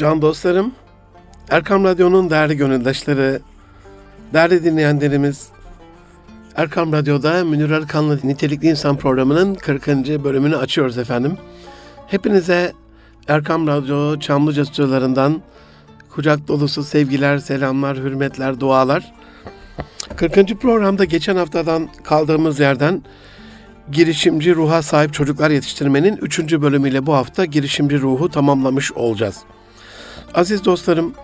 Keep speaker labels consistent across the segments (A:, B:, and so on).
A: Can dostlarım, Erkam Radyo'nun değerli gönüldaşları, değerli dinleyenlerimiz, Erkam Radyo'da Münir Erkan'la Nitelikli İnsan programının 40. bölümünü açıyoruz efendim. Hepinize Erkam Radyo Çamlıca stüdyolarından kucak dolusu sevgiler, selamlar, hürmetler, dualar. 40. programda geçen haftadan kaldığımız yerden girişimci ruha sahip çocuklar yetiştirmenin 3. bölümüyle bu hafta girişimci ruhu tamamlamış olacağız. Aziz dostlarım,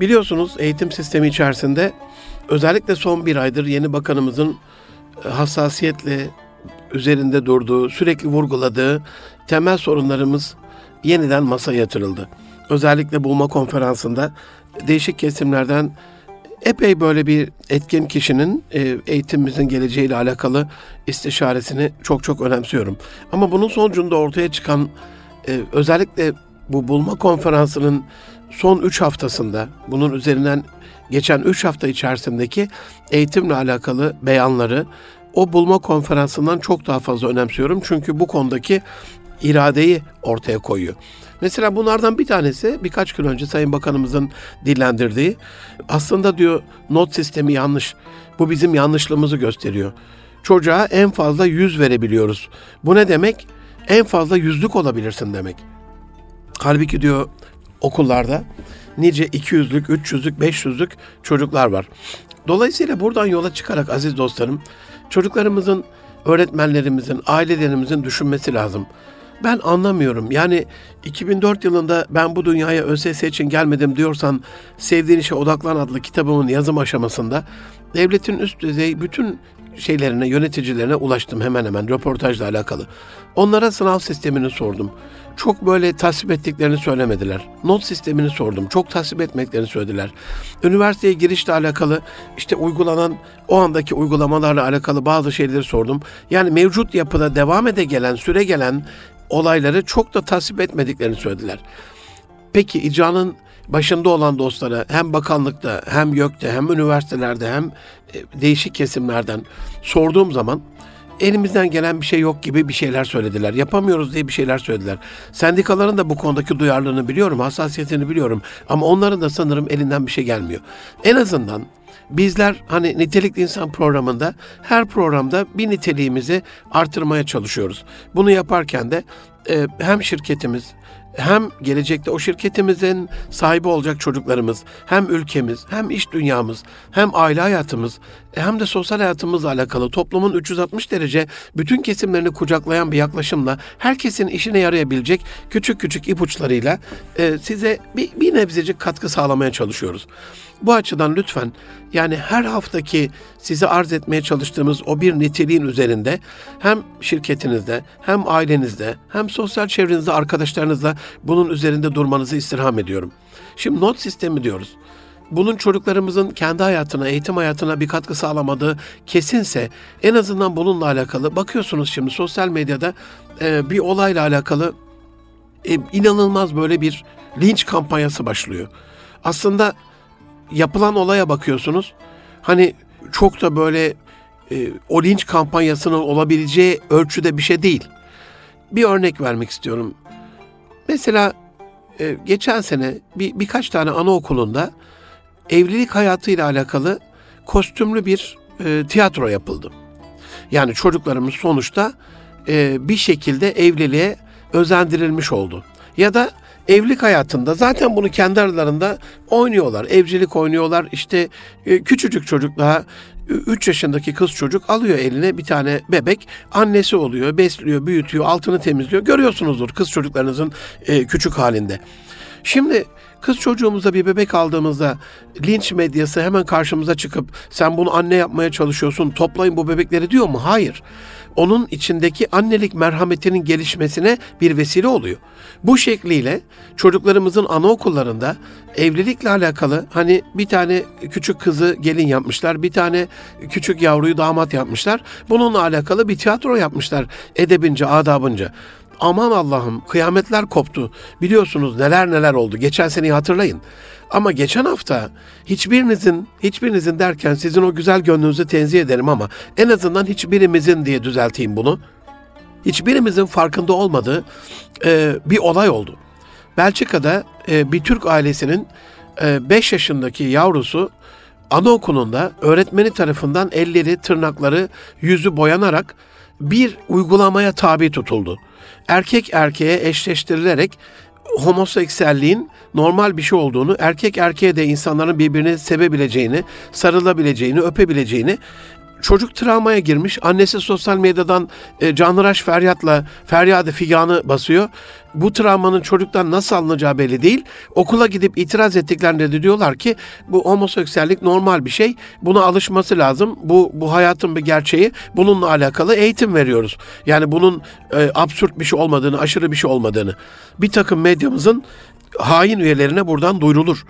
A: biliyorsunuz eğitim sistemi içerisinde özellikle son bir aydır yeni bakanımızın e, hassasiyetle üzerinde durduğu, sürekli vurguladığı temel sorunlarımız yeniden masaya yatırıldı. Özellikle bulma konferansında değişik kesimlerden epey böyle bir etkin kişinin e, eğitimimizin geleceğiyle alakalı istişaresini çok çok önemsiyorum. Ama bunun sonucunda ortaya çıkan e, özellikle bu bulma konferansının son 3 haftasında bunun üzerinden geçen 3 hafta içerisindeki eğitimle alakalı beyanları o bulma konferansından çok daha fazla önemsiyorum. Çünkü bu konudaki iradeyi ortaya koyuyor. Mesela bunlardan bir tanesi birkaç gün önce Sayın Bakanımızın dillendirdiği aslında diyor not sistemi yanlış. Bu bizim yanlışlığımızı gösteriyor. Çocuğa en fazla yüz verebiliyoruz. Bu ne demek? En fazla yüzlük olabilirsin demek. Halbuki diyor okullarda nice 200'lük, 300'lük, 500'lük çocuklar var. Dolayısıyla buradan yola çıkarak aziz dostlarım, çocuklarımızın, öğretmenlerimizin, ailelerimizin düşünmesi lazım. Ben anlamıyorum. Yani 2004 yılında ben bu dünyaya ÖSS için gelmedim diyorsan Sevdiğin İşe Odaklan adlı kitabımın yazım aşamasında devletin üst düzey bütün şeylerine, yöneticilerine ulaştım hemen hemen röportajla alakalı. Onlara sınav sistemini sordum. Çok böyle tasvip ettiklerini söylemediler. Not sistemini sordum. Çok tasvip etmeklerini söylediler. Üniversiteye girişle alakalı işte uygulanan o andaki uygulamalarla alakalı bazı şeyleri sordum. Yani mevcut yapıda devam ede gelen, süre gelen olayları çok da tasvip etmediklerini söylediler. Peki icranın başında olan dostlara hem bakanlıkta hem YÖK'te hem üniversitelerde hem e, değişik kesimlerden sorduğum zaman elimizden gelen bir şey yok gibi bir şeyler söylediler. Yapamıyoruz diye bir şeyler söylediler. Sendikaların da bu konudaki duyarlılığını biliyorum, hassasiyetini biliyorum ama onların da sanırım elinden bir şey gelmiyor. En azından bizler hani nitelikli insan programında her programda bir niteliğimizi artırmaya çalışıyoruz. Bunu yaparken de e, hem şirketimiz hem gelecekte o şirketimizin sahibi olacak çocuklarımız, hem ülkemiz, hem iş dünyamız, hem aile hayatımız, hem de sosyal hayatımızla alakalı toplumun 360 derece bütün kesimlerini kucaklayan bir yaklaşımla herkesin işine yarayabilecek küçük küçük ipuçlarıyla e, size bir, bir nebzecik katkı sağlamaya çalışıyoruz. Bu açıdan lütfen yani her haftaki size arz etmeye çalıştığımız o bir niteliğin üzerinde hem şirketinizde hem ailenizde hem sosyal çevrenizde arkadaşlarınızla bunun üzerinde durmanızı istirham ediyorum. Şimdi not sistemi diyoruz. Bunun çocuklarımızın kendi hayatına, eğitim hayatına bir katkı sağlamadığı kesinse en azından bununla alakalı bakıyorsunuz şimdi sosyal medyada e, bir olayla alakalı e, inanılmaz böyle bir linç kampanyası başlıyor. Aslında yapılan olaya bakıyorsunuz. Hani çok da böyle e, o linç kampanyasının olabileceği ölçüde bir şey değil. Bir örnek vermek istiyorum. Mesela e, geçen sene bir birkaç tane anaokulunda evlilik hayatıyla alakalı kostümlü bir e, tiyatro yapıldı. Yani çocuklarımız sonuçta e, bir şekilde evliliğe özendirilmiş oldu. Ya da evlilik hayatında zaten bunu kendi aralarında oynuyorlar. Evcilik oynuyorlar. İşte e, küçücük çocuk daha 3 yaşındaki kız çocuk alıyor eline bir tane bebek. Annesi oluyor, besliyor, büyütüyor, altını temizliyor. Görüyorsunuzdur kız çocuklarınızın e, küçük halinde. Şimdi kız çocuğumuza bir bebek aldığımızda linç medyası hemen karşımıza çıkıp sen bunu anne yapmaya çalışıyorsun toplayın bu bebekleri diyor mu? Hayır onun içindeki annelik merhametinin gelişmesine bir vesile oluyor. Bu şekliyle çocuklarımızın anaokullarında evlilikle alakalı hani bir tane küçük kızı gelin yapmışlar, bir tane küçük yavruyu damat yapmışlar. Bununla alakalı bir tiyatro yapmışlar edebince, adabınca. Aman Allah'ım kıyametler koptu. Biliyorsunuz neler neler oldu. Geçen seneyi hatırlayın. Ama geçen hafta hiçbirinizin, hiçbirinizin derken sizin o güzel gönlünüzü tenzih ederim ama en azından hiçbirimizin diye düzelteyim bunu. Hiçbirimizin farkında olmadığı e, bir olay oldu. Belçika'da e, bir Türk ailesinin 5 e, yaşındaki yavrusu anaokulunda öğretmeni tarafından elleri, tırnakları, yüzü boyanarak bir uygulamaya tabi tutuldu. Erkek erkeğe eşleştirilerek homoseksüelliğin normal bir şey olduğunu, erkek erkeğe de insanların birbirini sevebileceğini, sarılabileceğini, öpebileceğini çocuk travmaya girmiş. Annesi sosyal medyadan e, canhıraş feryatla feryadı figanı basıyor. Bu travmanın çocuktan nasıl alınacağı belli değil. Okula gidip itiraz ettiklerinde de diyorlar ki bu homoseksüellik normal bir şey. Buna alışması lazım. Bu bu hayatın bir gerçeği. Bununla alakalı eğitim veriyoruz. Yani bunun e, absürt bir şey olmadığını, aşırı bir şey olmadığını. Bir takım medyamızın hain üyelerine buradan duyurulur.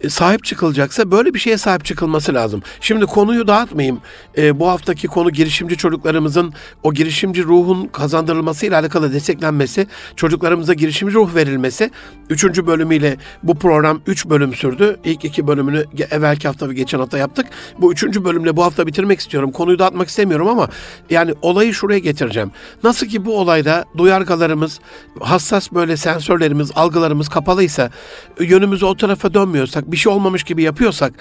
A: E, sahip çıkılacaksa böyle bir şeye sahip çıkılması lazım. Şimdi konuyu dağıtmayayım. E, bu haftaki konu girişimci çocuklarımızın o girişimci ruhun kazandırılması ile alakalı desteklenmesi, çocuklarımıza girişimci ruh verilmesi. Üçüncü bölümüyle bu program üç bölüm sürdü. İlk iki bölümünü evvelki hafta ve geçen hafta yaptık. Bu üçüncü bölümle bu hafta bitirmek istiyorum. Konuyu dağıtmak istemiyorum ama yani olayı şuraya getireceğim. Nasıl ki bu olayda duyargalarımız, hassas böyle sensörlerimiz, algılarımız kapalıysa, yönümüzü o tarafa dönmüyorsak, bir şey olmamış gibi yapıyorsak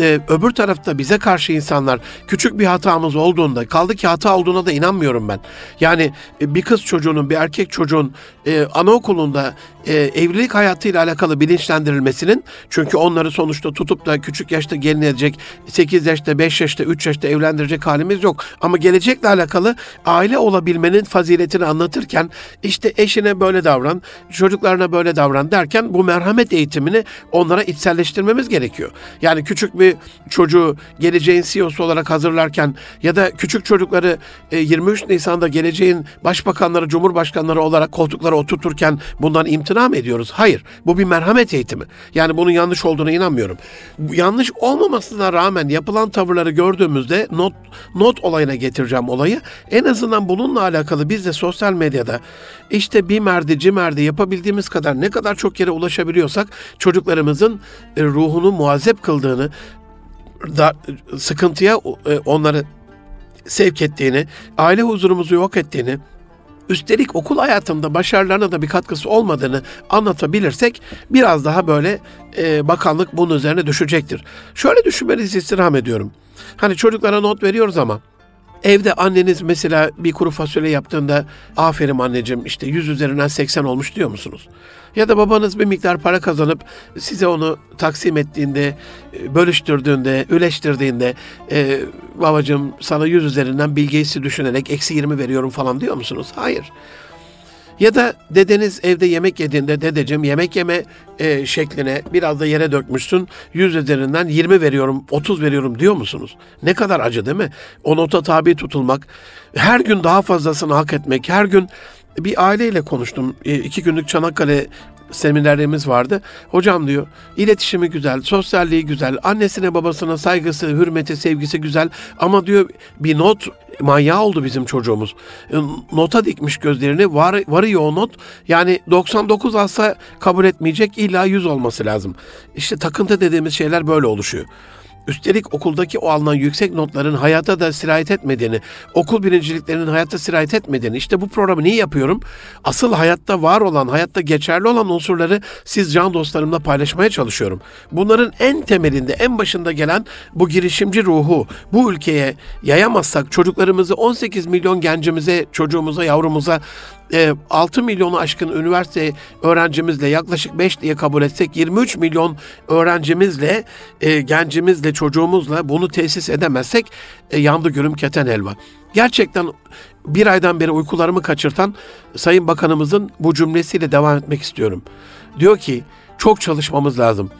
A: e, öbür tarafta bize karşı insanlar küçük bir hatamız olduğunda kaldı ki hata olduğuna da inanmıyorum ben. Yani e, bir kız çocuğunun bir erkek çocuğun e, anaokulunda e, evlilik hayatıyla alakalı bilinçlendirilmesinin çünkü onları sonuçta tutup da küçük yaşta gelin edecek 8 yaşta 5 yaşta 3 yaşta evlendirecek halimiz yok. Ama gelecekle alakalı aile olabilmenin faziletini anlatırken işte eşine böyle davran, çocuklarına böyle davran derken bu merhamet eğitimini onlara içselleştirmemiz gerekiyor. Yani küçük bir çocuğu geleceğin CEO'su olarak hazırlarken ya da küçük çocukları 23 e, Nisan'da geleceğin başbakanları, cumhurbaşkanları olarak koltuklara oturturken bundan imtina mı ediyoruz? Hayır. Bu bir merhamet eğitimi. Yani bunun yanlış olduğuna inanmıyorum. Yanlış olmamasına rağmen yapılan tavırları gördüğümüzde not not olayına getireceğim olayı. En azından bununla alakalı biz de sosyal medyada işte bir merdi cimerdi yapabildiğimiz kadar ne kadar çok yere ulaşabiliyorsak çocuklarımızın ruhunu muazzep kıldığını da sıkıntıya e, onları sevk ettiğini, aile huzurumuzu yok ettiğini, üstelik okul hayatımda başarılarına da bir katkısı olmadığını anlatabilirsek biraz daha böyle e, bakanlık bunun üzerine düşecektir. Şöyle düşünmenizi istirham ediyorum. Hani çocuklara not veriyoruz ama Evde anneniz mesela bir kuru fasulye yaptığında aferin anneciğim işte 100 üzerinden 80 olmuş diyor musunuz? Ya da babanız bir miktar para kazanıp size onu taksim ettiğinde, e, bölüştürdüğünde, üleştirdiğinde e, babacığım sana 100 üzerinden bilgisi düşünerek eksi 20 veriyorum falan diyor musunuz? Hayır. Ya da dedeniz evde yemek yediğinde dedeciğim yemek yeme e, şekline biraz da yere dökmüşsün. 100 üzerinden 20 veriyorum, 30 veriyorum diyor musunuz? Ne kadar acı değil mi? O nota tabi tutulmak, her gün daha fazlasını hak etmek, her gün bir aileyle konuştum. E, iki günlük Çanakkale seminerlerimiz vardı. Hocam diyor iletişimi güzel, sosyalliği güzel, annesine babasına saygısı, hürmeti, sevgisi güzel ama diyor bir not manyağı oldu bizim çocuğumuz. E, nota dikmiş gözlerini. Var, varıyor o not. Yani 99 alsa kabul etmeyecek. illa 100 olması lazım. İşte takıntı dediğimiz şeyler böyle oluşuyor. Üstelik okuldaki o alınan yüksek notların hayata da sirayet etmediğini, okul birinciliklerinin hayata sirayet etmediğini, işte bu programı niye yapıyorum? Asıl hayatta var olan, hayatta geçerli olan unsurları siz can dostlarımla paylaşmaya çalışıyorum. Bunların en temelinde, en başında gelen bu girişimci ruhu bu ülkeye yayamazsak çocuklarımızı 18 milyon gencimize, çocuğumuza, yavrumuza 6 e, milyonu aşkın üniversite öğrencimizle yaklaşık 5 diye kabul etsek 23 milyon öğrencimizle, e, gencimizle, çocuğumuzla bunu tesis edemezsek e, yandı gülüm keten helva. Gerçekten bir aydan beri uykularımı kaçırtan Sayın Bakanımızın bu cümlesiyle devam etmek istiyorum. Diyor ki çok çalışmamız lazım.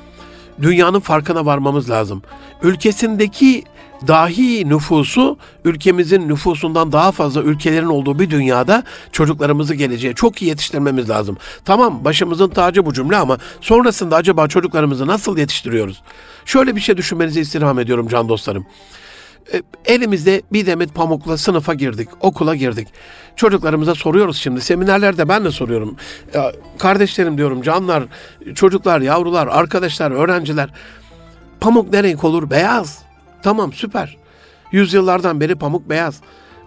A: Dünyanın farkına varmamız lazım. Ülkesindeki dahi nüfusu ülkemizin nüfusundan daha fazla ülkelerin olduğu bir dünyada çocuklarımızı geleceğe çok iyi yetiştirmemiz lazım. Tamam başımızın tacı bu cümle ama sonrasında acaba çocuklarımızı nasıl yetiştiriyoruz? Şöyle bir şey düşünmenizi istirham ediyorum can dostlarım. E, elimizde bir demet pamukla sınıfa girdik, okula girdik. Çocuklarımıza soruyoruz şimdi. Seminerlerde ben de soruyorum. Ya, kardeşlerim diyorum, canlar, çocuklar, yavrular, arkadaşlar, öğrenciler. Pamuk ne renk olur? Beyaz. Tamam süper. Yüzyıllardan beri pamuk beyaz.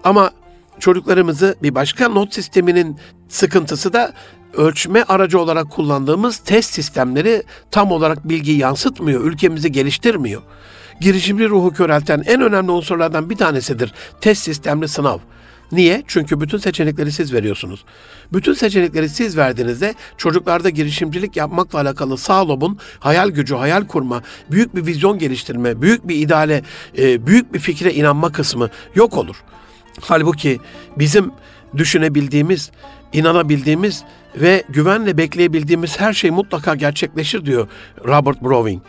A: Ama çocuklarımızı bir başka not sisteminin sıkıntısı da ölçme aracı olarak kullandığımız test sistemleri tam olarak bilgiyi yansıtmıyor, ülkemizi geliştirmiyor. Girişimci ruhu körelten en önemli unsurlardan bir tanesidir test sistemli sınav. Niye? Çünkü bütün seçenekleri siz veriyorsunuz. Bütün seçenekleri siz verdiğinizde çocuklarda girişimcilik yapmakla alakalı sağ lobun hayal gücü, hayal kurma, büyük bir vizyon geliştirme, büyük bir ideale, e, büyük bir fikre inanma kısmı yok olur. Halbuki bizim düşünebildiğimiz, inanabildiğimiz ve güvenle bekleyebildiğimiz her şey mutlaka gerçekleşir diyor Robert Browning.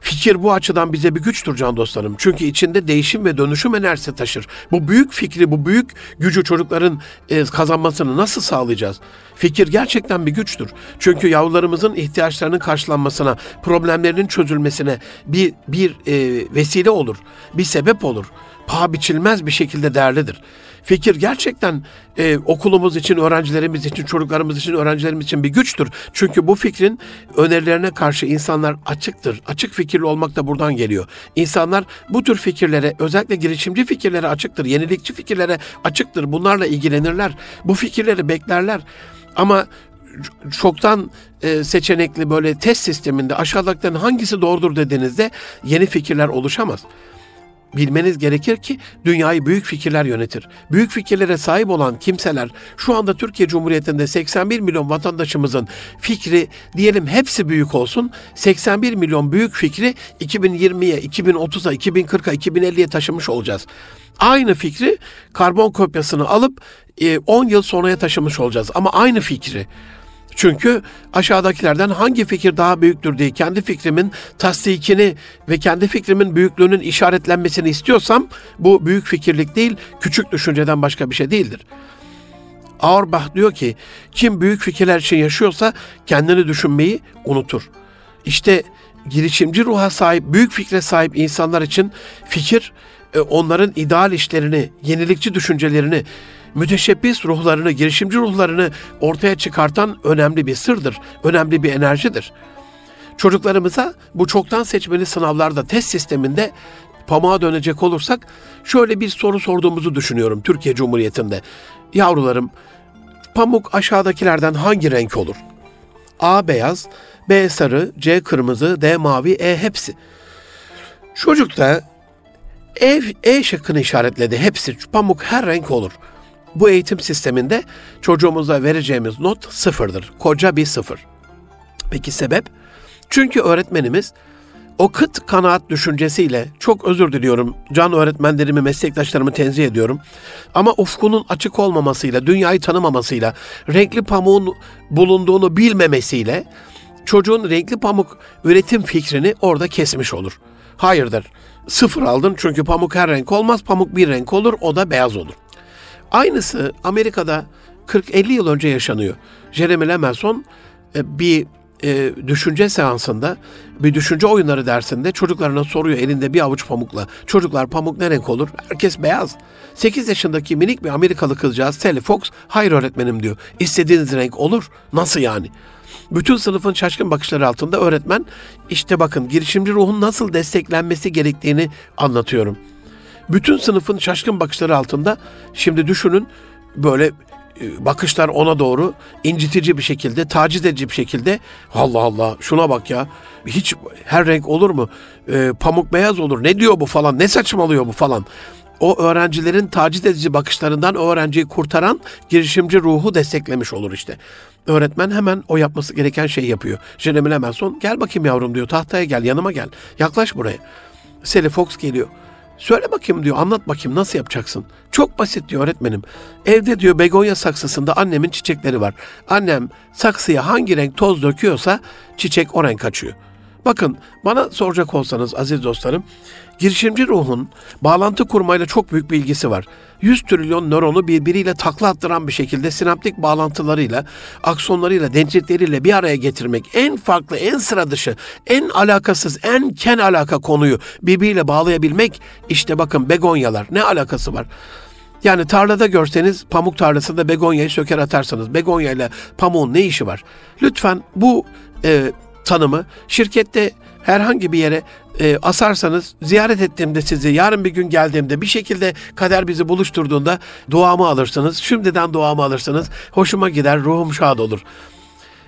A: Fikir bu açıdan bize bir güçtür can dostlarım. Çünkü içinde değişim ve dönüşüm enerjisi taşır. Bu büyük fikri, bu büyük gücü çocukların e, kazanmasını nasıl sağlayacağız? Fikir gerçekten bir güçtür. Çünkü yavrularımızın ihtiyaçlarının karşılanmasına, problemlerinin çözülmesine bir bir e, vesile olur, bir sebep olur. Paha biçilmez bir şekilde değerlidir. Fikir gerçekten e, okulumuz için, öğrencilerimiz için, çocuklarımız için, öğrencilerimiz için bir güçtür. Çünkü bu fikrin önerilerine karşı insanlar açıktır. Açık fikirli olmak da buradan geliyor. İnsanlar bu tür fikirlere, özellikle girişimci fikirlere açıktır. Yenilikçi fikirlere açıktır. Bunlarla ilgilenirler. Bu fikirleri beklerler. Ama çoktan e, seçenekli böyle test sisteminde aşağıdakilerin hangisi doğrudur dediğinizde yeni fikirler oluşamaz bilmeniz gerekir ki dünyayı büyük fikirler yönetir. Büyük fikirlere sahip olan kimseler şu anda Türkiye Cumhuriyeti'nde 81 milyon vatandaşımızın fikri diyelim hepsi büyük olsun. 81 milyon büyük fikri 2020'ye, 2030'a, 2040'a, 2050'ye taşımış olacağız. Aynı fikri karbon kopyasını alıp 10 e, yıl sonraya taşımış olacağız ama aynı fikri. Çünkü aşağıdakilerden hangi fikir daha büyüktür diye kendi fikrimin tasdikini ve kendi fikrimin büyüklüğünün işaretlenmesini istiyorsam bu büyük fikirlik değil, küçük düşünceden başka bir şey değildir. Auerbach diyor ki kim büyük fikirler için yaşıyorsa kendini düşünmeyi unutur. İşte girişimci ruha sahip, büyük fikre sahip insanlar için fikir e, onların ideal işlerini, yenilikçi düşüncelerini, müteşebbis ruhlarını, girişimci ruhlarını ortaya çıkartan önemli bir sırdır, önemli bir enerjidir. Çocuklarımıza bu çoktan seçmeli sınavlarda, test sisteminde pamuğa dönecek olursak şöyle bir soru sorduğumuzu düşünüyorum Türkiye Cumhuriyeti'nde. Yavrularım, pamuk aşağıdakilerden hangi renk olur? A beyaz, B sarı, C kırmızı, D mavi, E hepsi. Çocuk da E, e şıkkını işaretledi. Hepsi pamuk her renk olur. Bu eğitim sisteminde çocuğumuza vereceğimiz not sıfırdır. Koca bir sıfır. Peki sebep? Çünkü öğretmenimiz o kıt kanaat düşüncesiyle çok özür diliyorum. Can öğretmenlerimi, meslektaşlarımı tenzih ediyorum. Ama ufkunun açık olmamasıyla, dünyayı tanımamasıyla, renkli pamuğun bulunduğunu bilmemesiyle çocuğun renkli pamuk üretim fikrini orada kesmiş olur. Hayırdır? Sıfır aldın çünkü pamuk her renk olmaz. Pamuk bir renk olur, o da beyaz olur. Aynısı Amerika'da 40-50 yıl önce yaşanıyor. Jeremy Lemelson e, bir e, düşünce seansında, bir düşünce oyunları dersinde çocuklarına soruyor elinde bir avuç pamukla. Çocuklar pamuk ne renk olur? Herkes beyaz. 8 yaşındaki minik bir Amerikalı kızcağız Sally Fox, hayır öğretmenim diyor. İstediğiniz renk olur. Nasıl yani? Bütün sınıfın şaşkın bakışları altında öğretmen işte bakın girişimci ruhun nasıl desteklenmesi gerektiğini anlatıyorum. Bütün sınıfın şaşkın bakışları altında şimdi düşünün böyle e, bakışlar ona doğru incitici bir şekilde, taciz edici bir şekilde Allah Allah şuna bak ya hiç her renk olur mu? E, pamuk beyaz olur. Ne diyor bu falan? Ne saçmalıyor bu falan? O öğrencilerin taciz edici bakışlarından o öğrenciyi kurtaran girişimci ruhu desteklemiş olur işte. Öğretmen hemen o yapması gereken şeyi yapıyor. Jeremy Lemelson gel bakayım yavrum diyor tahtaya gel yanıma gel yaklaş buraya. Sally Fox geliyor. Söyle bakayım diyor, anlat bakayım nasıl yapacaksın? Çok basit diyor öğretmenim. Evde diyor begonya saksısında annemin çiçekleri var. Annem saksıya hangi renk toz döküyorsa çiçek o renk açıyor. Bakın bana soracak olsanız aziz dostlarım, girişimci ruhun bağlantı kurmayla çok büyük bir ilgisi var. 100 trilyon nöronu birbiriyle takla attıran bir şekilde sinaptik bağlantılarıyla, aksonlarıyla, dendritleriyle bir araya getirmek en farklı, en sıra dışı, en alakasız, en ken alaka konuyu birbiriyle bağlayabilmek işte bakın begonyalar ne alakası var? Yani tarlada görseniz pamuk tarlasında begonyayı söker atarsanız begonya ile pamuğun ne işi var? Lütfen bu e, tanımı şirkette herhangi bir yere e, asarsanız ziyaret ettiğimde sizi yarın bir gün geldiğimde bir şekilde kader bizi buluşturduğunda duamı alırsınız. Şimdiden duamı alırsınız. Hoşuma gider, ruhum şad olur.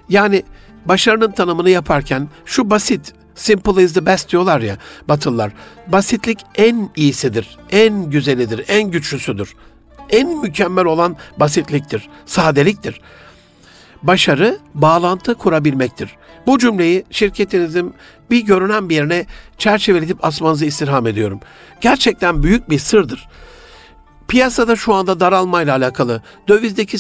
A: Yani başarının tanımını yaparken şu basit Simple is the best diyorlar ya Batılılar. Basitlik en iyisidir, en güzelidir, en güçlüsüdür. En mükemmel olan basitliktir, sadeliktir. Başarı bağlantı kurabilmektir. Bu cümleyi şirketinizin bir görünen bir yerine çerçeveletip asmanızı istirham ediyorum. Gerçekten büyük bir sırdır. Piyasada şu anda daralmayla alakalı, dövizdeki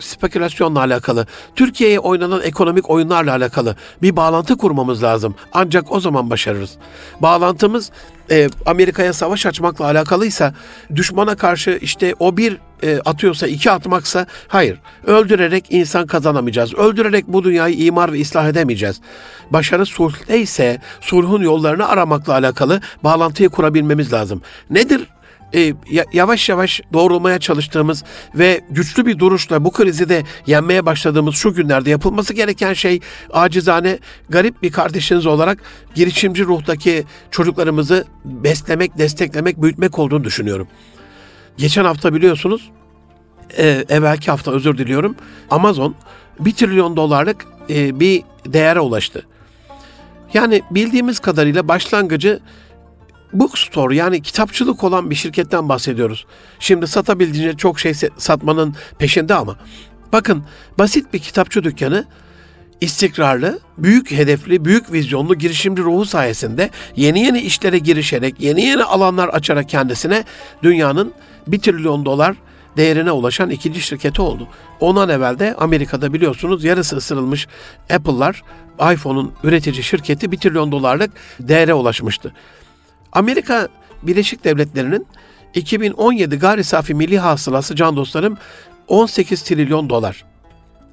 A: spekülasyonla alakalı, Türkiye'ye oynanan ekonomik oyunlarla alakalı bir bağlantı kurmamız lazım. Ancak o zaman başarırız. Bağlantımız e, Amerika'ya savaş açmakla alakalıysa, düşmana karşı işte o bir e, atıyorsa iki atmaksa hayır. Öldürerek insan kazanamayacağız. Öldürerek bu dünyayı imar ve ıslah edemeyeceğiz. Başarı sulhte ise sulhun yollarını aramakla alakalı bağlantıyı kurabilmemiz lazım. Nedir e, yavaş yavaş doğrulmaya çalıştığımız ve güçlü bir duruşla bu krizi de yenmeye başladığımız şu günlerde yapılması gereken şey acizane garip bir kardeşiniz olarak girişimci ruhtaki çocuklarımızı beslemek, desteklemek, büyütmek olduğunu düşünüyorum. Geçen hafta biliyorsunuz, e, evvelki hafta özür diliyorum, Amazon 1 trilyon dolarlık e, bir değere ulaştı. Yani bildiğimiz kadarıyla başlangıcı bookstore yani kitapçılık olan bir şirketten bahsediyoruz. Şimdi satabildiğince çok şey satmanın peşinde ama bakın basit bir kitapçı dükkanı istikrarlı, büyük hedefli, büyük vizyonlu girişimci ruhu sayesinde yeni yeni işlere girişerek, yeni yeni alanlar açarak kendisine dünyanın 1 trilyon dolar değerine ulaşan ikinci şirketi oldu. Ondan evvel de Amerika'da biliyorsunuz yarısı ısırılmış Apple'lar iPhone'un üretici şirketi 1 trilyon dolarlık değere ulaşmıştı. Amerika Birleşik Devletleri'nin 2017 gayri safi milli hasılası can dostlarım 18 trilyon dolar.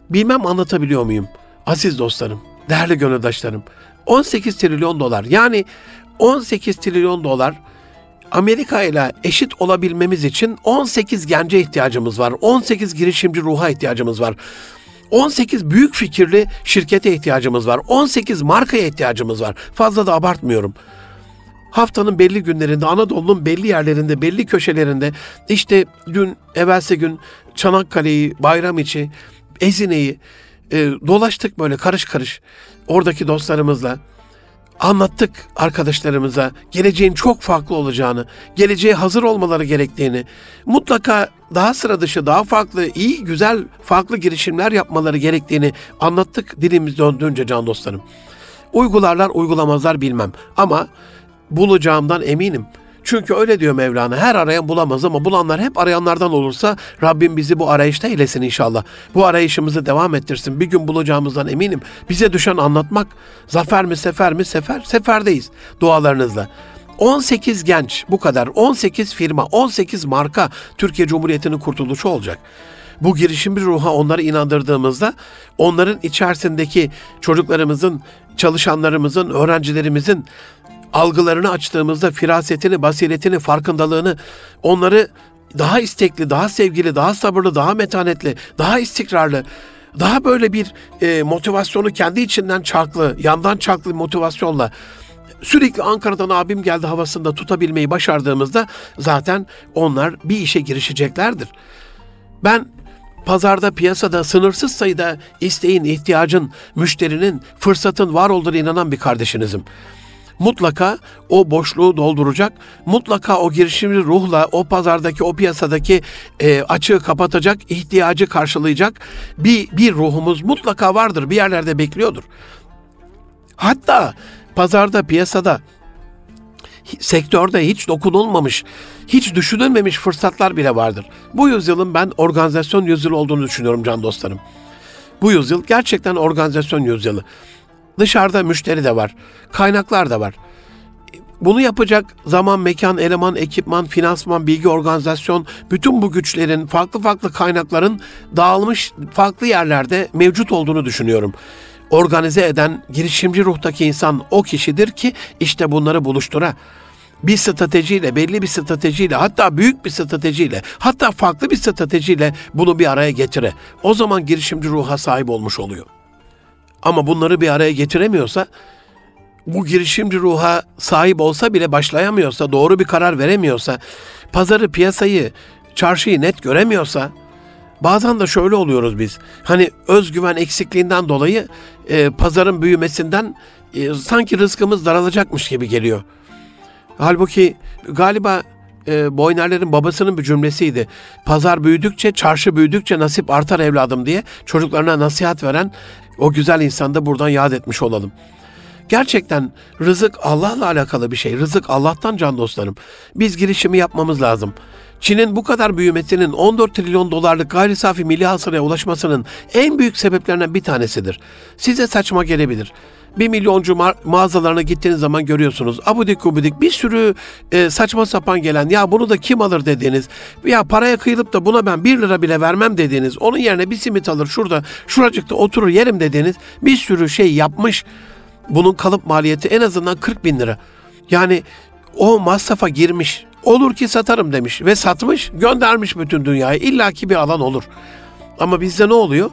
A: Bilmem anlatabiliyor muyum? Aziz dostlarım, değerli gönüldaşlarım. 18 trilyon dolar. Yani 18 trilyon dolar Amerika ile eşit olabilmemiz için 18 gence ihtiyacımız var. 18 girişimci ruha ihtiyacımız var. 18 büyük fikirli şirkete ihtiyacımız var. 18 markaya ihtiyacımız var. Fazla da abartmıyorum haftanın belli günlerinde Anadolu'nun belli yerlerinde, belli köşelerinde işte dün, evvelsi gün Çanakkale'yi, Bayramiçi, Ezine'yi e, dolaştık böyle karış karış oradaki dostlarımızla. Anlattık arkadaşlarımıza geleceğin çok farklı olacağını, geleceğe hazır olmaları gerektiğini, mutlaka daha sıra dışı, daha farklı, iyi, güzel, farklı girişimler yapmaları gerektiğini anlattık dilimiz döndüğünce can dostlarım. Uygularlar, uygulamazlar bilmem ama bulacağımdan eminim. Çünkü öyle diyor Mevlana. Her arayan bulamaz ama bulanlar hep arayanlardan olursa Rabbim bizi bu arayışta eylesin inşallah. Bu arayışımızı devam ettirsin. Bir gün bulacağımızdan eminim. Bize düşen anlatmak. Zafer mi sefer mi sefer? Seferdeyiz dualarınızla. 18 genç bu kadar 18 firma 18 marka Türkiye Cumhuriyeti'nin kurtuluşu olacak. Bu girişimci ruha onları inandırdığımızda onların içerisindeki çocuklarımızın, çalışanlarımızın, öğrencilerimizin algılarını açtığımızda firasetini, basiretini, farkındalığını onları daha istekli, daha sevgili, daha sabırlı, daha metanetli, daha istikrarlı, daha böyle bir e, motivasyonu kendi içinden çarklı, yandan çarklı motivasyonla sürekli Ankara'dan abim geldi havasında tutabilmeyi başardığımızda zaten onlar bir işe girişeceklerdir. Ben pazarda, piyasada sınırsız sayıda isteğin, ihtiyacın, müşterinin, fırsatın var olduğuna inanan bir kardeşinizim mutlaka o boşluğu dolduracak. Mutlaka o girişimci ruhla o pazardaki, o piyasadaki e, açığı kapatacak, ihtiyacı karşılayacak bir, bir ruhumuz mutlaka vardır. Bir yerlerde bekliyordur. Hatta pazarda, piyasada sektörde hiç dokunulmamış, hiç düşünülmemiş fırsatlar bile vardır. Bu yüzyılın ben organizasyon yüzyılı olduğunu düşünüyorum can dostlarım. Bu yüzyıl gerçekten organizasyon yüzyılı. Dışarıda müşteri de var. Kaynaklar da var. Bunu yapacak zaman, mekan, eleman, ekipman, finansman, bilgi, organizasyon, bütün bu güçlerin, farklı farklı kaynakların dağılmış farklı yerlerde mevcut olduğunu düşünüyorum. Organize eden girişimci ruhtaki insan o kişidir ki işte bunları buluştura bir stratejiyle, belli bir stratejiyle, hatta büyük bir stratejiyle, hatta farklı bir stratejiyle bunu bir araya getire. O zaman girişimci ruha sahip olmuş oluyor. Ama bunları bir araya getiremiyorsa bu girişimci ruha sahip olsa bile başlayamıyorsa, doğru bir karar veremiyorsa, pazarı, piyasayı, çarşıyı net göremiyorsa, bazen de şöyle oluyoruz biz. Hani özgüven eksikliğinden dolayı e, pazarın büyümesinden e, sanki rızkımız daralacakmış gibi geliyor. Halbuki galiba e, Boynerlerin babasının bir cümlesiydi. Pazar büyüdükçe, çarşı büyüdükçe nasip artar evladım diye çocuklarına nasihat veren o güzel insanı da buradan yad etmiş olalım. Gerçekten rızık Allah'la alakalı bir şey. Rızık Allah'tan can dostlarım. Biz girişimi yapmamız lazım. Çin'in bu kadar büyümesinin 14 trilyon dolarlık gayri safi milli hasılaya ulaşmasının en büyük sebeplerinden bir tanesidir. Size saçma gelebilir. Bir milyoncu ma- mağazalarına gittiğiniz zaman görüyorsunuz. Abudik gubidik bir sürü e, saçma sapan gelen ya bunu da kim alır dediğiniz ya paraya kıyılıp da buna ben bir lira bile vermem dediğiniz onun yerine bir simit alır şurada şuracıkta oturur yerim dediğiniz bir sürü şey yapmış. Bunun kalıp maliyeti en azından 40 bin lira. Yani o masrafa girmiş. Olur ki satarım demiş ve satmış, göndermiş bütün dünyaya. İlla ki bir alan olur. Ama bizde ne oluyor?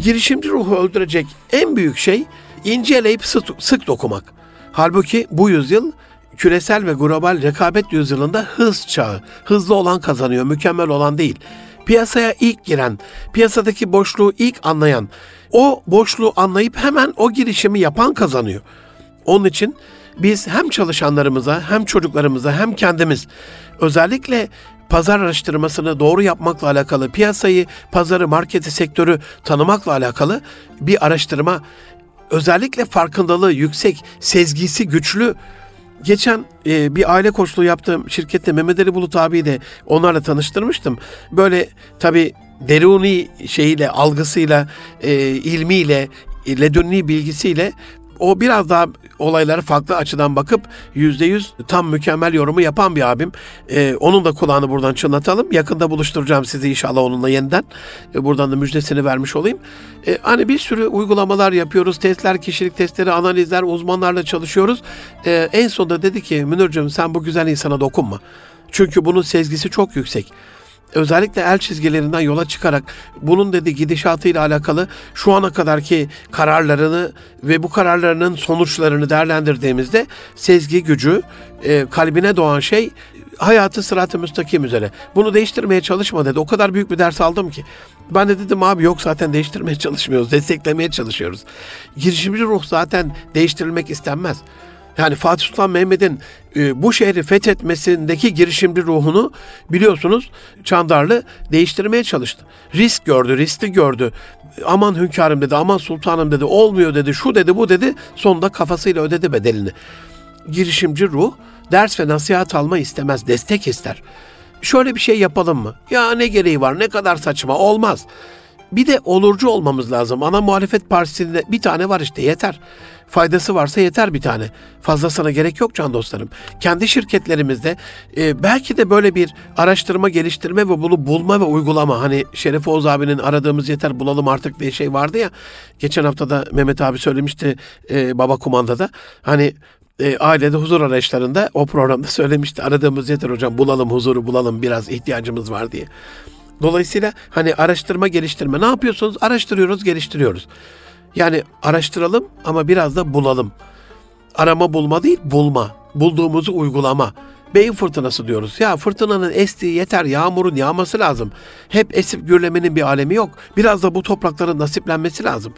A: Girişimci ruhu öldürecek en büyük şey inceleyip sık, sık dokumak. Halbuki bu yüzyıl küresel ve global rekabet yüzyılında hız çağı. Hızlı olan kazanıyor, mükemmel olan değil. Piyasaya ilk giren, piyasadaki boşluğu ilk anlayan, o boşluğu anlayıp hemen o girişimi yapan kazanıyor. Onun için biz hem çalışanlarımıza hem çocuklarımıza hem kendimiz özellikle pazar araştırmasını doğru yapmakla alakalı, piyasayı, pazarı, marketi, sektörü tanımakla alakalı bir araştırma özellikle farkındalığı yüksek, sezgisi güçlü Geçen e, bir aile koçluğu yaptığım şirkette Mehmet Ali Bulut abi de onlarla tanıştırmıştım. Böyle tabii deruni şeyiyle, algısıyla, e, ilmiyle, ledünni bilgisiyle o biraz daha olaylara farklı açıdan bakıp yüzde yüz tam mükemmel yorumu yapan bir abim. Ee, onun da kulağını buradan çınlatalım. Yakında buluşturacağım sizi inşallah onunla yeniden. Ee, buradan da müjdesini vermiş olayım. Ee, hani bir sürü uygulamalar yapıyoruz. Testler, kişilik testleri, analizler, uzmanlarla çalışıyoruz. Ee, en sonunda dedi ki Münir'cim sen bu güzel insana dokunma. Çünkü bunun sezgisi çok yüksek özellikle el çizgilerinden yola çıkarak bunun dedi gidişatıyla alakalı şu ana kadarki kararlarını ve bu kararlarının sonuçlarını değerlendirdiğimizde sezgi gücü, e, kalbine doğan şey hayatı sırat-ı müstakim üzere. Bunu değiştirmeye çalışma dedi. O kadar büyük bir ders aldım ki. Ben de dedim abi yok zaten değiştirmeye çalışmıyoruz, desteklemeye çalışıyoruz. Girişimci ruh zaten değiştirilmek istenmez. Yani Fatih Sultan Mehmet'in e, bu şehri fethetmesindeki girişimci ruhunu biliyorsunuz Çandarlı değiştirmeye çalıştı. Risk gördü, riskli gördü. Aman hünkârım dedi, aman sultanım dedi, olmuyor dedi, şu dedi, bu dedi. Sonunda kafasıyla ödedi bedelini. Girişimci ruh ders ve nasihat alma istemez, destek ister. Şöyle bir şey yapalım mı? Ya ne gereği var, ne kadar saçma, olmaz. Bir de olurcu olmamız lazım. Ana muhalefet partisinde bir tane var işte yeter. Faydası varsa yeter bir tane. Fazlasına gerek yok can dostlarım. Kendi şirketlerimizde e, belki de böyle bir araştırma, geliştirme ve bunu bulma ve uygulama. Hani Şeref Oğuz abinin aradığımız yeter bulalım artık diye şey vardı ya. Geçen hafta da Mehmet abi söylemişti e, Baba Kumanda'da. Hani e, ailede huzur arayışlarında o programda söylemişti. Aradığımız yeter hocam bulalım huzuru bulalım biraz ihtiyacımız var diye. Dolayısıyla hani araştırma geliştirme ne yapıyorsunuz? Araştırıyoruz, geliştiriyoruz. Yani araştıralım ama biraz da bulalım. Arama bulma değil, bulma. Bulduğumuzu uygulama. Beyin fırtınası diyoruz. Ya fırtınanın estiği yeter, yağmurun yağması lazım. Hep esip gürlemenin bir alemi yok. Biraz da bu toprakların nasiplenmesi lazım.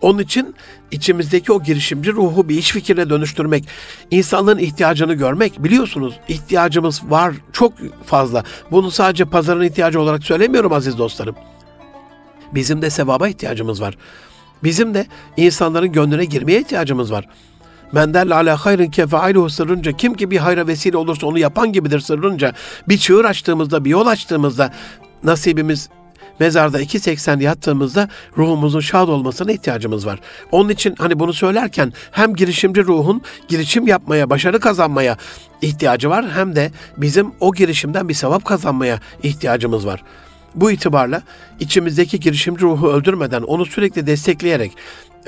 A: Onun için içimizdeki o girişimci ruhu bir iş fikrine dönüştürmek, insanların ihtiyacını görmek. Biliyorsunuz ihtiyacımız var çok fazla. Bunu sadece pazarın ihtiyacı olarak söylemiyorum aziz dostlarım. Bizim de sevaba ihtiyacımız var. Bizim de insanların gönlüne girmeye ihtiyacımız var. Mendelle ala hayrın kefailuhu sırrınca kim ki bir hayra vesile olursa onu yapan gibidir sırrınca bir çığır açtığımızda bir yol açtığımızda nasibimiz mezarda 2.80 yattığımızda ruhumuzun şad olmasına ihtiyacımız var. Onun için hani bunu söylerken hem girişimci ruhun girişim yapmaya, başarı kazanmaya ihtiyacı var hem de bizim o girişimden bir sevap kazanmaya ihtiyacımız var. Bu itibarla içimizdeki girişimci ruhu öldürmeden onu sürekli destekleyerek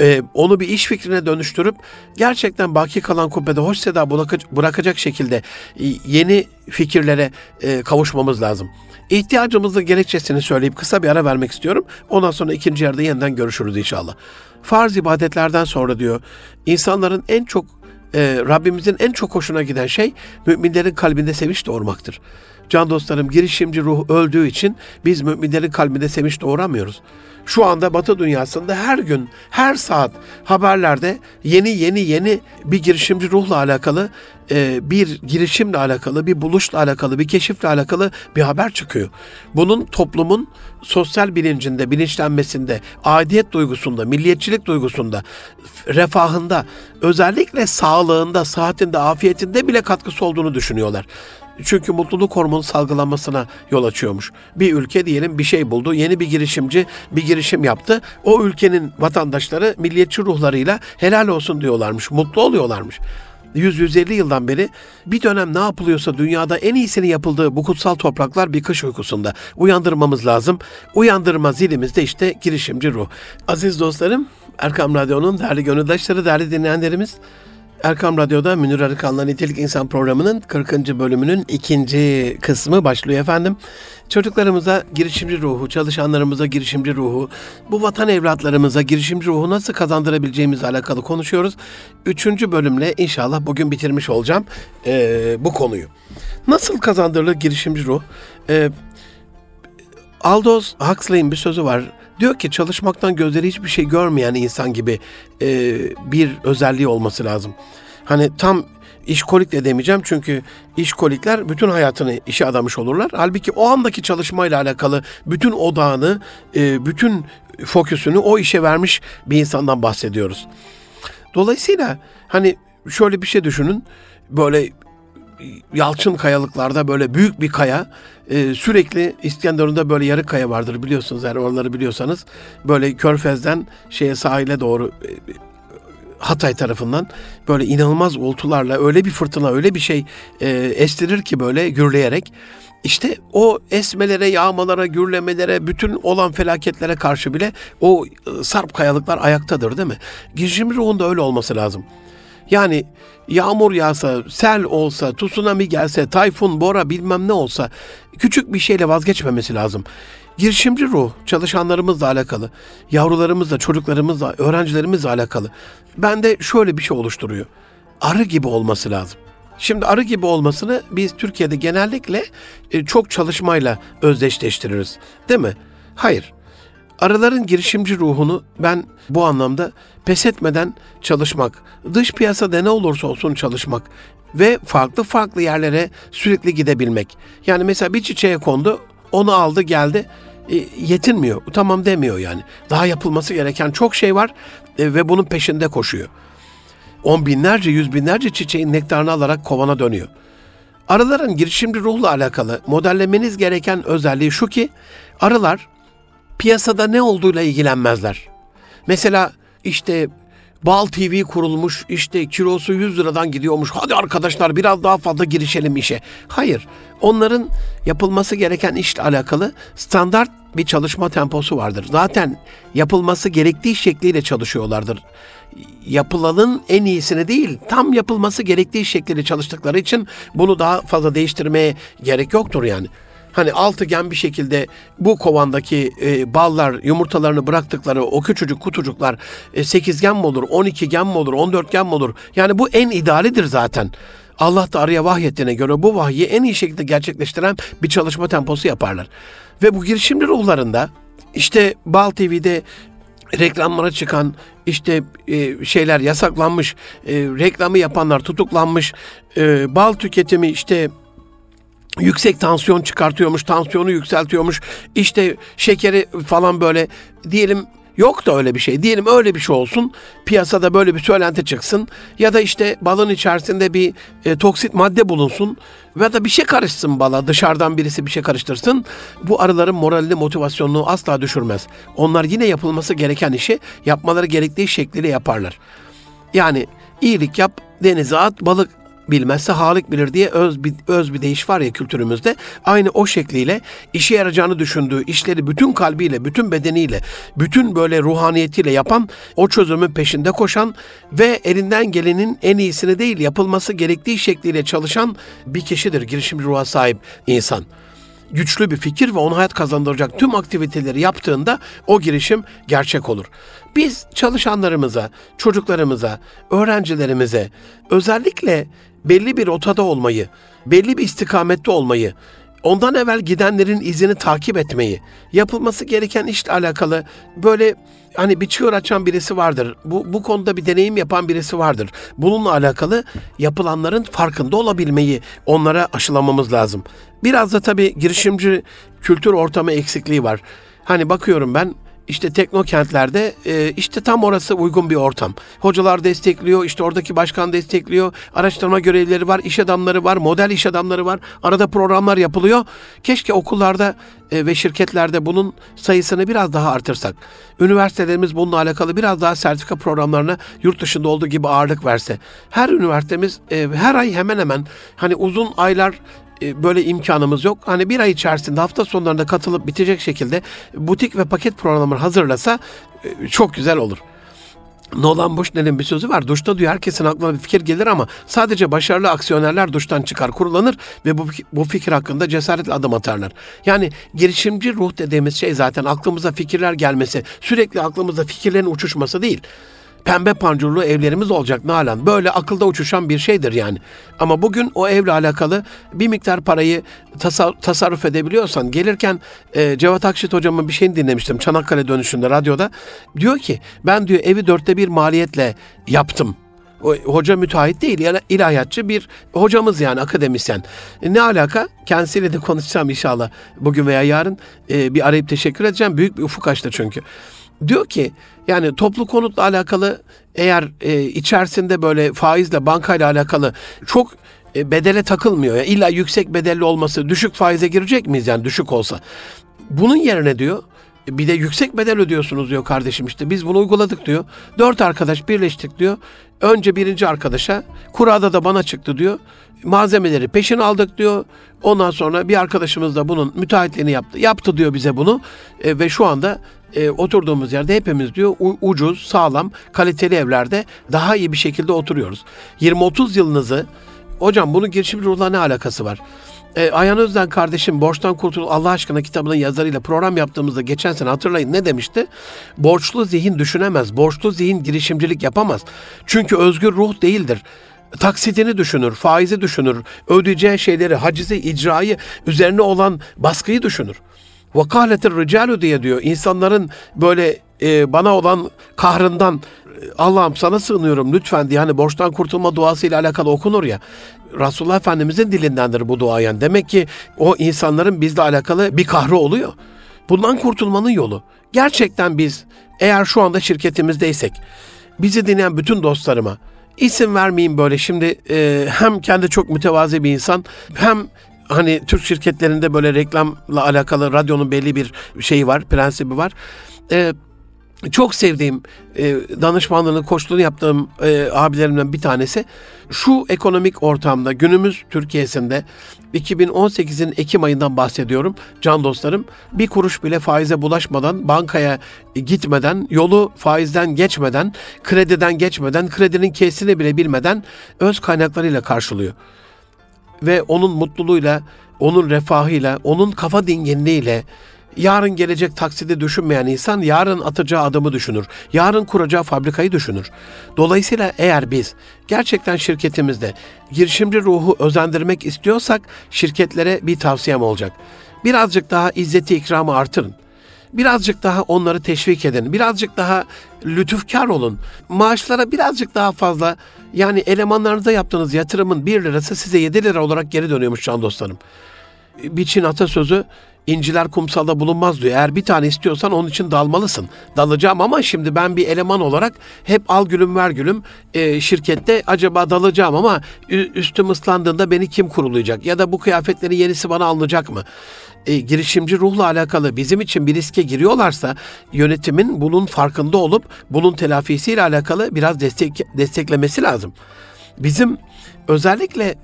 A: e, onu bir iş fikrine dönüştürüp gerçekten baki kalan kubbede hoş seda bırakacak şekilde e, yeni fikirlere e, kavuşmamız lazım. İhtiyacımızın gerekçesini söyleyip kısa bir ara vermek istiyorum. Ondan sonra ikinci yarıda yeniden görüşürüz inşallah. Farz ibadetlerden sonra diyor insanların en çok e, Rabbimizin en çok hoşuna giden şey müminlerin kalbinde sevinç doğurmaktır. Can dostlarım girişimci ruh öldüğü için biz müminlerin kalbinde sevinç doğuramıyoruz. Şu anda Batı dünyasında her gün, her saat haberlerde yeni yeni yeni bir girişimci ruhla alakalı, e, bir girişimle alakalı, bir buluşla alakalı, bir keşifle alakalı bir haber çıkıyor. Bunun toplumun sosyal bilincinde, bilinçlenmesinde, aidiyet duygusunda, milliyetçilik duygusunda, refahında, özellikle sağlığında, sıhhatinde, afiyetinde bile katkısı olduğunu düşünüyorlar. Çünkü mutluluk hormonu salgılanmasına yol açıyormuş. Bir ülke diyelim bir şey buldu. Yeni bir girişimci bir girişim yaptı. O ülkenin vatandaşları milliyetçi ruhlarıyla helal olsun diyorlarmış. Mutlu oluyorlarmış. 100-150 yıldan beri bir dönem ne yapılıyorsa dünyada en iyisini yapıldığı bu kutsal topraklar bir kış uykusunda. Uyandırmamız lazım. Uyandırma zilimiz de işte girişimci ruh. Aziz dostlarım, Erkam Radyo'nun değerli gönüldaşları, değerli dinleyenlerimiz, Erkam Radyo'da Münir Arıkan'la Nitelik İnsan programının 40. bölümünün ikinci kısmı başlıyor efendim. Çocuklarımıza girişimci ruhu, çalışanlarımıza girişimci ruhu, bu vatan evlatlarımıza girişimci ruhu nasıl kazandırabileceğimizle alakalı konuşuyoruz. Üçüncü bölümle inşallah bugün bitirmiş olacağım ee, bu konuyu. Nasıl kazandırılır girişimci ruh? Ee, Aldous Huxley'in bir sözü var. Diyor ki çalışmaktan gözleri hiçbir şey görmeyen insan gibi e, bir özelliği olması lazım. Hani tam işkolik de demeyeceğim çünkü işkolikler bütün hayatını işe adamış olurlar. Halbuki o andaki çalışmayla alakalı bütün odağını, e, bütün fokusunu o işe vermiş bir insandan bahsediyoruz. Dolayısıyla hani şöyle bir şey düşünün. Böyle yalçın kayalıklarda böyle büyük bir kaya e, sürekli İskenderun'da böyle yarı kaya vardır biliyorsunuz eğer oraları biliyorsanız böyle Körfez'den şeye sahile doğru e, Hatay tarafından böyle inanılmaz oltularla öyle bir fırtına öyle bir şey e, estirir ki böyle gürleyerek işte o esmelere, yağmalara, gürlemelere, bütün olan felaketlere karşı bile o e, sarp kayalıklar ayaktadır değil mi? Girişim ruhunda öyle olması lazım. Yani yağmur yağsa, sel olsa, tsunami gelse, tayfun, bora bilmem ne olsa küçük bir şeyle vazgeçmemesi lazım. Girişimci ruh çalışanlarımızla alakalı, yavrularımızla, çocuklarımızla, öğrencilerimizle alakalı. Bende şöyle bir şey oluşturuyor. Arı gibi olması lazım. Şimdi arı gibi olmasını biz Türkiye'de genellikle e, çok çalışmayla özdeşleştiririz. Değil mi? Hayır. Arıların girişimci ruhunu ben bu anlamda pes etmeden çalışmak, dış piyasada ne olursa olsun çalışmak ve farklı farklı yerlere sürekli gidebilmek. Yani mesela bir çiçeğe kondu, onu aldı geldi, e, yetinmiyor. Tamam demiyor yani. Daha yapılması gereken çok şey var e, ve bunun peşinde koşuyor. On binlerce, yüz binlerce çiçeğin nektarını alarak kovana dönüyor. Arıların girişimci ruhla alakalı modellemeniz gereken özelliği şu ki arılar piyasada ne olduğuyla ilgilenmezler. Mesela işte Bal TV kurulmuş işte kilosu 100 liradan gidiyormuş. Hadi arkadaşlar biraz daha fazla girişelim işe. Hayır. Onların yapılması gereken işle alakalı standart bir çalışma temposu vardır. Zaten yapılması gerektiği şekliyle çalışıyorlardır. Yapılanın en iyisini değil, tam yapılması gerektiği şekliyle çalıştıkları için bunu daha fazla değiştirmeye gerek yoktur yani hani altıgen bir şekilde bu kovandaki e, ballar yumurtalarını bıraktıkları o küçücük kutucuklar e, sekizgen mi olur, on iki gen mi olur, on dört gen mi olur? Yani bu en idealidir zaten. Allah da araya vahyettiğine göre bu vahyi en iyi şekilde gerçekleştiren bir çalışma temposu yaparlar. Ve bu girişimci ruhlarında işte Bal TV'de reklamlara çıkan işte e, şeyler yasaklanmış, e, reklamı yapanlar tutuklanmış, e, bal tüketimi işte yüksek tansiyon çıkartıyormuş, tansiyonu yükseltiyormuş. İşte şekeri falan böyle diyelim Yok da öyle bir şey. Diyelim öyle bir şey olsun. Piyasada böyle bir söylenti çıksın. Ya da işte balın içerisinde bir e, toksit madde bulunsun. Ya da bir şey karışsın bala. Dışarıdan birisi bir şey karıştırsın. Bu arıların moralini, motivasyonunu asla düşürmez. Onlar yine yapılması gereken işi yapmaları gerektiği şekliyle yaparlar. Yani iyilik yap, denize at, balık bilmezse Halik bilir diye öz bir, öz bir deyiş var ya kültürümüzde. Aynı o şekliyle işe yarayacağını düşündüğü işleri bütün kalbiyle, bütün bedeniyle, bütün böyle ruhaniyetiyle yapan, o çözümün peşinde koşan ve elinden gelenin en iyisini değil yapılması gerektiği şekliyle çalışan bir kişidir girişimci ruha sahip insan. Güçlü bir fikir ve ona hayat kazandıracak tüm aktiviteleri yaptığında o girişim gerçek olur. Biz çalışanlarımıza, çocuklarımıza, öğrencilerimize özellikle belli bir rotada olmayı, belli bir istikamette olmayı, ondan evvel gidenlerin izini takip etmeyi, yapılması gereken işle alakalı böyle hani bir çığır açan birisi vardır. Bu, bu konuda bir deneyim yapan birisi vardır. Bununla alakalı yapılanların farkında olabilmeyi onlara aşılamamız lazım. Biraz da tabii girişimci kültür ortamı eksikliği var. Hani bakıyorum ben işte teknokentlerde e, işte tam orası uygun bir ortam. Hocalar destekliyor, işte oradaki başkan destekliyor, araştırma görevlileri var, iş adamları var, model iş adamları var. Arada programlar yapılıyor. Keşke okullarda e, ve şirketlerde bunun sayısını biraz daha artırsak. Üniversitelerimiz bununla alakalı biraz daha sertifika programlarına yurt dışında olduğu gibi ağırlık verse. Her üniversitemiz e, her ay hemen hemen hani uzun aylar böyle imkanımız yok. Hani bir ay içerisinde hafta sonlarında katılıp bitecek şekilde butik ve paket programları hazırlasa e, çok güzel olur. Nolan Bushnell'in bir sözü var. Duşta diyor herkesin aklına bir fikir gelir ama sadece başarılı aksiyonerler duştan çıkar, kurulanır ve bu, bu fikir hakkında cesaretle adım atarlar. Yani girişimci ruh dediğimiz şey zaten aklımıza fikirler gelmesi, sürekli aklımıza fikirlerin uçuşması değil pembe pancurlu evlerimiz olacak Nalan. Böyle akılda uçuşan bir şeydir yani. Ama bugün o evle alakalı bir miktar parayı tasar, tasarruf edebiliyorsan gelirken e, Cevat Akşit hocamın bir şeyini dinlemiştim Çanakkale dönüşünde radyoda. Diyor ki ben diyor evi dörtte bir maliyetle yaptım. O, hoca müteahhit değil, yani ilahiyatçı bir hocamız yani akademisyen. E, ne alaka? Kendisiyle de konuşacağım inşallah bugün veya yarın. E, bir arayıp teşekkür edeceğim. Büyük bir ufuk açtı çünkü. Diyor ki yani toplu konutla alakalı eğer e, içerisinde böyle faizle bankayla alakalı çok e, bedele takılmıyor. Yani illa yüksek bedelli olması düşük faize girecek miyiz yani düşük olsa. Bunun yerine diyor bir de yüksek bedel ödüyorsunuz diyor kardeşim işte. Biz bunu uyguladık diyor. Dört arkadaş birleştik diyor. Önce birinci arkadaşa kurada da bana çıktı diyor. Malzemeleri peşin aldık diyor. Ondan sonra bir arkadaşımız da bunun müteahhitliğini yaptı. Yaptı diyor bize bunu. E, ve şu anda e, oturduğumuz yerde hepimiz diyor ucuz, sağlam, kaliteli evlerde daha iyi bir şekilde oturuyoruz. 20-30 yılınızı hocam bunun girişim ruhla ne alakası var? E, Ayhan Özden kardeşim Borçtan Kurtul Allah aşkına kitabının yazarıyla program yaptığımızda geçen sene hatırlayın ne demişti? Borçlu zihin düşünemez, borçlu zihin girişimcilik yapamaz. Çünkü özgür ruh değildir taksitini düşünür, faizi düşünür, ödeyeceği şeyleri, hacizi, icrayı, üzerine olan baskıyı düşünür. Vakaletir ricalu diye diyor. İnsanların böyle e, bana olan kahrından Allah'ım sana sığınıyorum lütfen diye hani borçtan kurtulma duası ile alakalı okunur ya. Resulullah Efendimizin dilindendir bu dua yani. Demek ki o insanların bizle alakalı bir kahrı oluyor. Bundan kurtulmanın yolu. Gerçekten biz eğer şu anda şirketimizdeysek bizi dinleyen bütün dostlarıma isim vermeyeyim böyle şimdi e, hem kendi çok mütevazi bir insan hem hani Türk şirketlerinde böyle reklamla alakalı radyonun belli bir şeyi var, prensibi var. E, çok sevdiğim e, danışmanlığını, koçluğunu yaptığım e, abilerimden bir tanesi şu ekonomik ortamda günümüz Türkiye'sinde 2018'in Ekim ayından bahsediyorum can dostlarım. Bir kuruş bile faize bulaşmadan, bankaya gitmeden, yolu faizden geçmeden, krediden geçmeden, kredinin kesini bile bilmeden öz kaynaklarıyla karşılıyor. Ve onun mutluluğuyla, onun refahıyla, onun kafa dinginliğiyle, yarın gelecek taksidi düşünmeyen insan yarın atacağı adımı düşünür. Yarın kuracağı fabrikayı düşünür. Dolayısıyla eğer biz gerçekten şirketimizde girişimci ruhu özendirmek istiyorsak şirketlere bir tavsiyem olacak. Birazcık daha izzeti ikramı artırın. Birazcık daha onları teşvik edin. Birazcık daha lütufkar olun. Maaşlara birazcık daha fazla yani elemanlarınıza yaptığınız yatırımın 1 lirası size 7 lira olarak geri dönüyormuş can dostlarım. Bir Çin atasözü inciler kumsalda bulunmaz diyor. Eğer bir tane istiyorsan onun için dalmalısın. Dalacağım ama şimdi ben bir eleman olarak hep al gülüm ver gülüm e, şirkette acaba dalacağım ama üstüm ıslandığında beni kim kurulayacak? Ya da bu kıyafetlerin yenisi bana alınacak mı? E, girişimci ruhla alakalı bizim için bir riske giriyorlarsa yönetimin bunun farkında olup bunun telafisiyle alakalı biraz destek desteklemesi lazım. Bizim özellikle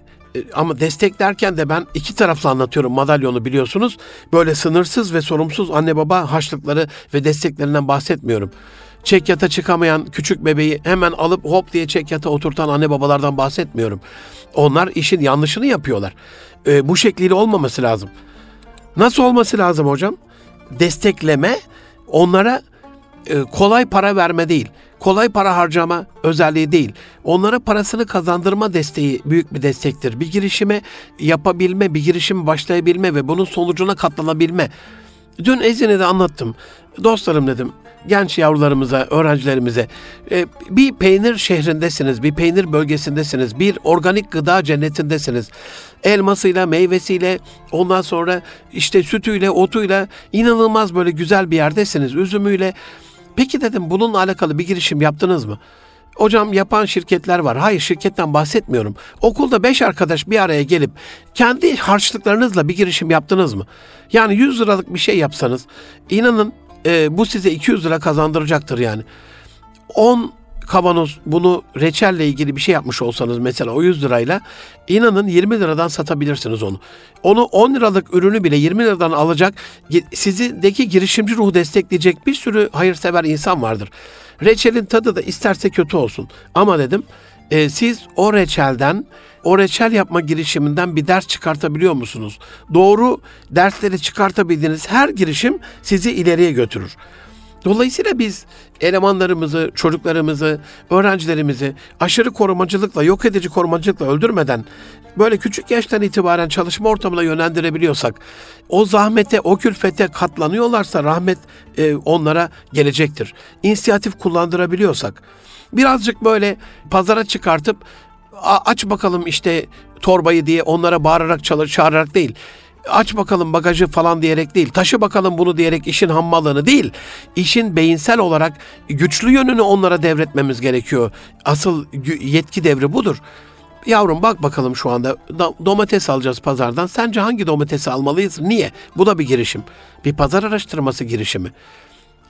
A: ama destek derken de ben iki taraflı anlatıyorum madalyonu biliyorsunuz. Böyle sınırsız ve sorumsuz anne baba haçlıkları ve desteklerinden bahsetmiyorum. Çek yata çıkamayan küçük bebeği hemen alıp hop diye çek yata oturtan anne babalardan bahsetmiyorum. Onlar işin yanlışını yapıyorlar. E, bu şekliyle olmaması lazım. Nasıl olması lazım hocam? Destekleme onlara e, kolay para verme değil. Kolay para harcama özelliği değil. Onlara parasını kazandırma desteği büyük bir destektir. Bir girişime yapabilme, bir girişim başlayabilme ve bunun sonucuna katlanabilme. Dün Ezine'de anlattım. Dostlarım dedim, genç yavrularımıza, öğrencilerimize e, bir peynir şehrindesiniz, bir peynir bölgesindesiniz, bir organik gıda cennetindesiniz. Elmasıyla, meyvesiyle, ondan sonra işte sütüyle, otuyla inanılmaz böyle güzel bir yerdesiniz. Üzümüyle. Peki dedim bununla alakalı bir girişim yaptınız mı? Hocam yapan şirketler var. Hayır şirketten bahsetmiyorum. Okulda beş arkadaş bir araya gelip kendi harçlıklarınızla bir girişim yaptınız mı? Yani 100 liralık bir şey yapsanız inanın e, bu size 200 lira kazandıracaktır yani. 10 kavanoz bunu reçelle ilgili bir şey yapmış olsanız mesela o 100 lirayla inanın 20 liradan satabilirsiniz onu. Onu 10 liralık ürünü bile 20 liradan alacak sizdeki girişimci ruhu destekleyecek bir sürü hayırsever insan vardır. Reçelin tadı da isterse kötü olsun ama dedim e, siz o reçelden o reçel yapma girişiminden bir ders çıkartabiliyor musunuz? Doğru dersleri çıkartabildiğiniz her girişim sizi ileriye götürür. Dolayısıyla biz elemanlarımızı, çocuklarımızı, öğrencilerimizi aşırı korumacılıkla, yok edici korumacılıkla öldürmeden böyle küçük yaştan itibaren çalışma ortamına yönlendirebiliyorsak, o zahmete, o külfete katlanıyorlarsa rahmet e, onlara gelecektir. İnisiyatif kullandırabiliyorsak, birazcık böyle pazara çıkartıp aç bakalım işte torbayı diye onlara bağırarak çalır, çağırarak değil aç bakalım bagajı falan diyerek değil, taşı bakalım bunu diyerek işin hammalığını değil, işin beyinsel olarak güçlü yönünü onlara devretmemiz gerekiyor. Asıl yetki devri budur. Yavrum bak bakalım şu anda domates alacağız pazardan. Sence hangi domatesi almalıyız? Niye? Bu da bir girişim. Bir pazar araştırması girişimi.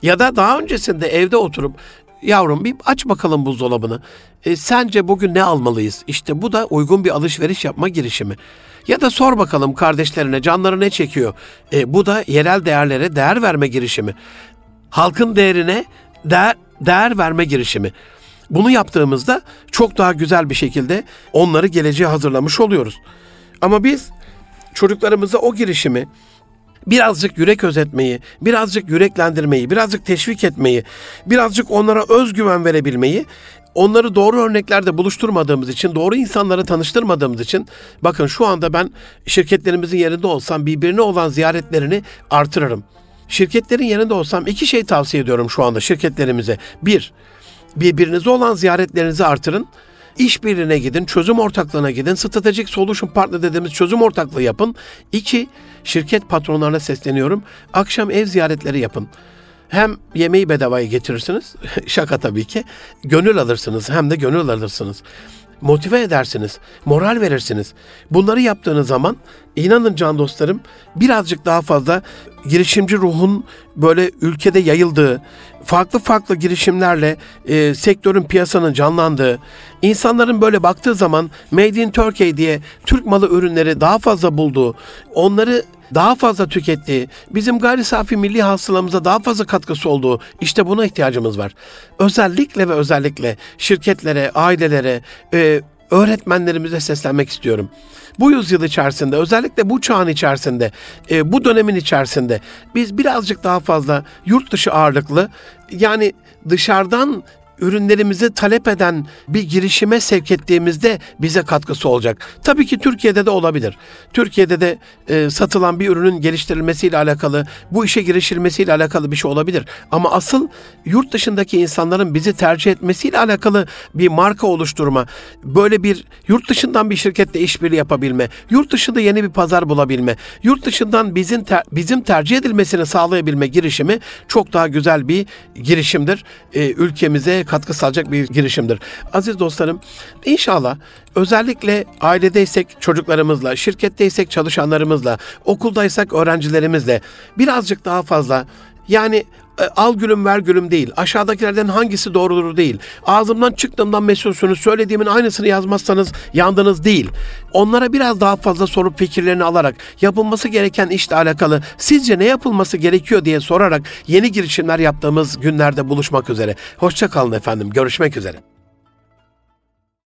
A: Ya da daha öncesinde evde oturup yavrum bir aç bakalım buzdolabını. E, sence bugün ne almalıyız? İşte bu da uygun bir alışveriş yapma girişimi. Ya da sor bakalım kardeşlerine canları ne çekiyor? E, bu da yerel değerlere değer verme girişimi. Halkın değerine değer, değer verme girişimi. Bunu yaptığımızda çok daha güzel bir şekilde onları geleceğe hazırlamış oluyoruz. Ama biz çocuklarımıza o girişimi birazcık yürek özetmeyi, birazcık yüreklendirmeyi, birazcık teşvik etmeyi, birazcık onlara özgüven verebilmeyi onları doğru örneklerde buluşturmadığımız için, doğru insanları tanıştırmadığımız için bakın şu anda ben şirketlerimizin yerinde olsam birbirine olan ziyaretlerini artırırım. Şirketlerin yerinde olsam iki şey tavsiye ediyorum şu anda şirketlerimize. Bir, birbirinize olan ziyaretlerinizi artırın. İşbirliğine gidin, çözüm ortaklığına gidin, stratejik solution partner dediğimiz çözüm ortaklığı yapın. İki, şirket patronlarına sesleniyorum. Akşam ev ziyaretleri yapın. Hem yemeği bedavaya getirirsiniz, şaka tabii ki. Gönül alırsınız, hem de gönül alırsınız. Motive edersiniz, moral verirsiniz. Bunları yaptığınız zaman inanın can dostlarım birazcık daha fazla girişimci ruhun böyle ülkede yayıldığı, farklı farklı girişimlerle e, sektörün piyasanın canlandığı, insanların böyle baktığı zaman Made in Turkey diye Türk malı ürünleri daha fazla bulduğu, onları daha fazla tükettiği, bizim gayri safi milli hasılamıza daha fazla katkısı olduğu işte buna ihtiyacımız var. Özellikle ve özellikle şirketlere, ailelere, e, öğretmenlerimize seslenmek istiyorum. Bu yüzyıl içerisinde, özellikle bu çağın içerisinde, e, bu dönemin içerisinde biz birazcık daha fazla yurt dışı ağırlıklı, yani dışarıdan ürünlerimizi talep eden bir girişime sevk ettiğimizde bize katkısı olacak. Tabii ki Türkiye'de de olabilir. Türkiye'de de e, satılan bir ürünün geliştirilmesiyle alakalı, bu işe girişilmesiyle alakalı bir şey olabilir. Ama asıl yurt dışındaki insanların bizi tercih etmesiyle alakalı bir marka oluşturma, böyle bir yurt dışından bir şirketle işbirliği yapabilme, yurt dışında yeni bir pazar bulabilme, yurt dışından bizim ter, bizim tercih edilmesini sağlayabilme girişimi çok daha güzel bir girişimdir. E, ülkemize katkı sağlayacak bir girişimdir. Aziz dostlarım inşallah özellikle ailedeysek çocuklarımızla, şirketteysek çalışanlarımızla, okuldaysak öğrencilerimizle birazcık daha fazla yani al gülüm ver gülüm değil. Aşağıdakilerden hangisi doğrudur değil. Ağzımdan çıktığımdan mesulsünüz. Söylediğimin aynısını yazmazsanız yandınız değil. Onlara biraz daha fazla sorup fikirlerini alarak yapılması gereken işle alakalı sizce ne yapılması gerekiyor diye sorarak yeni girişimler yaptığımız günlerde buluşmak üzere. Hoşça kalın efendim. Görüşmek üzere.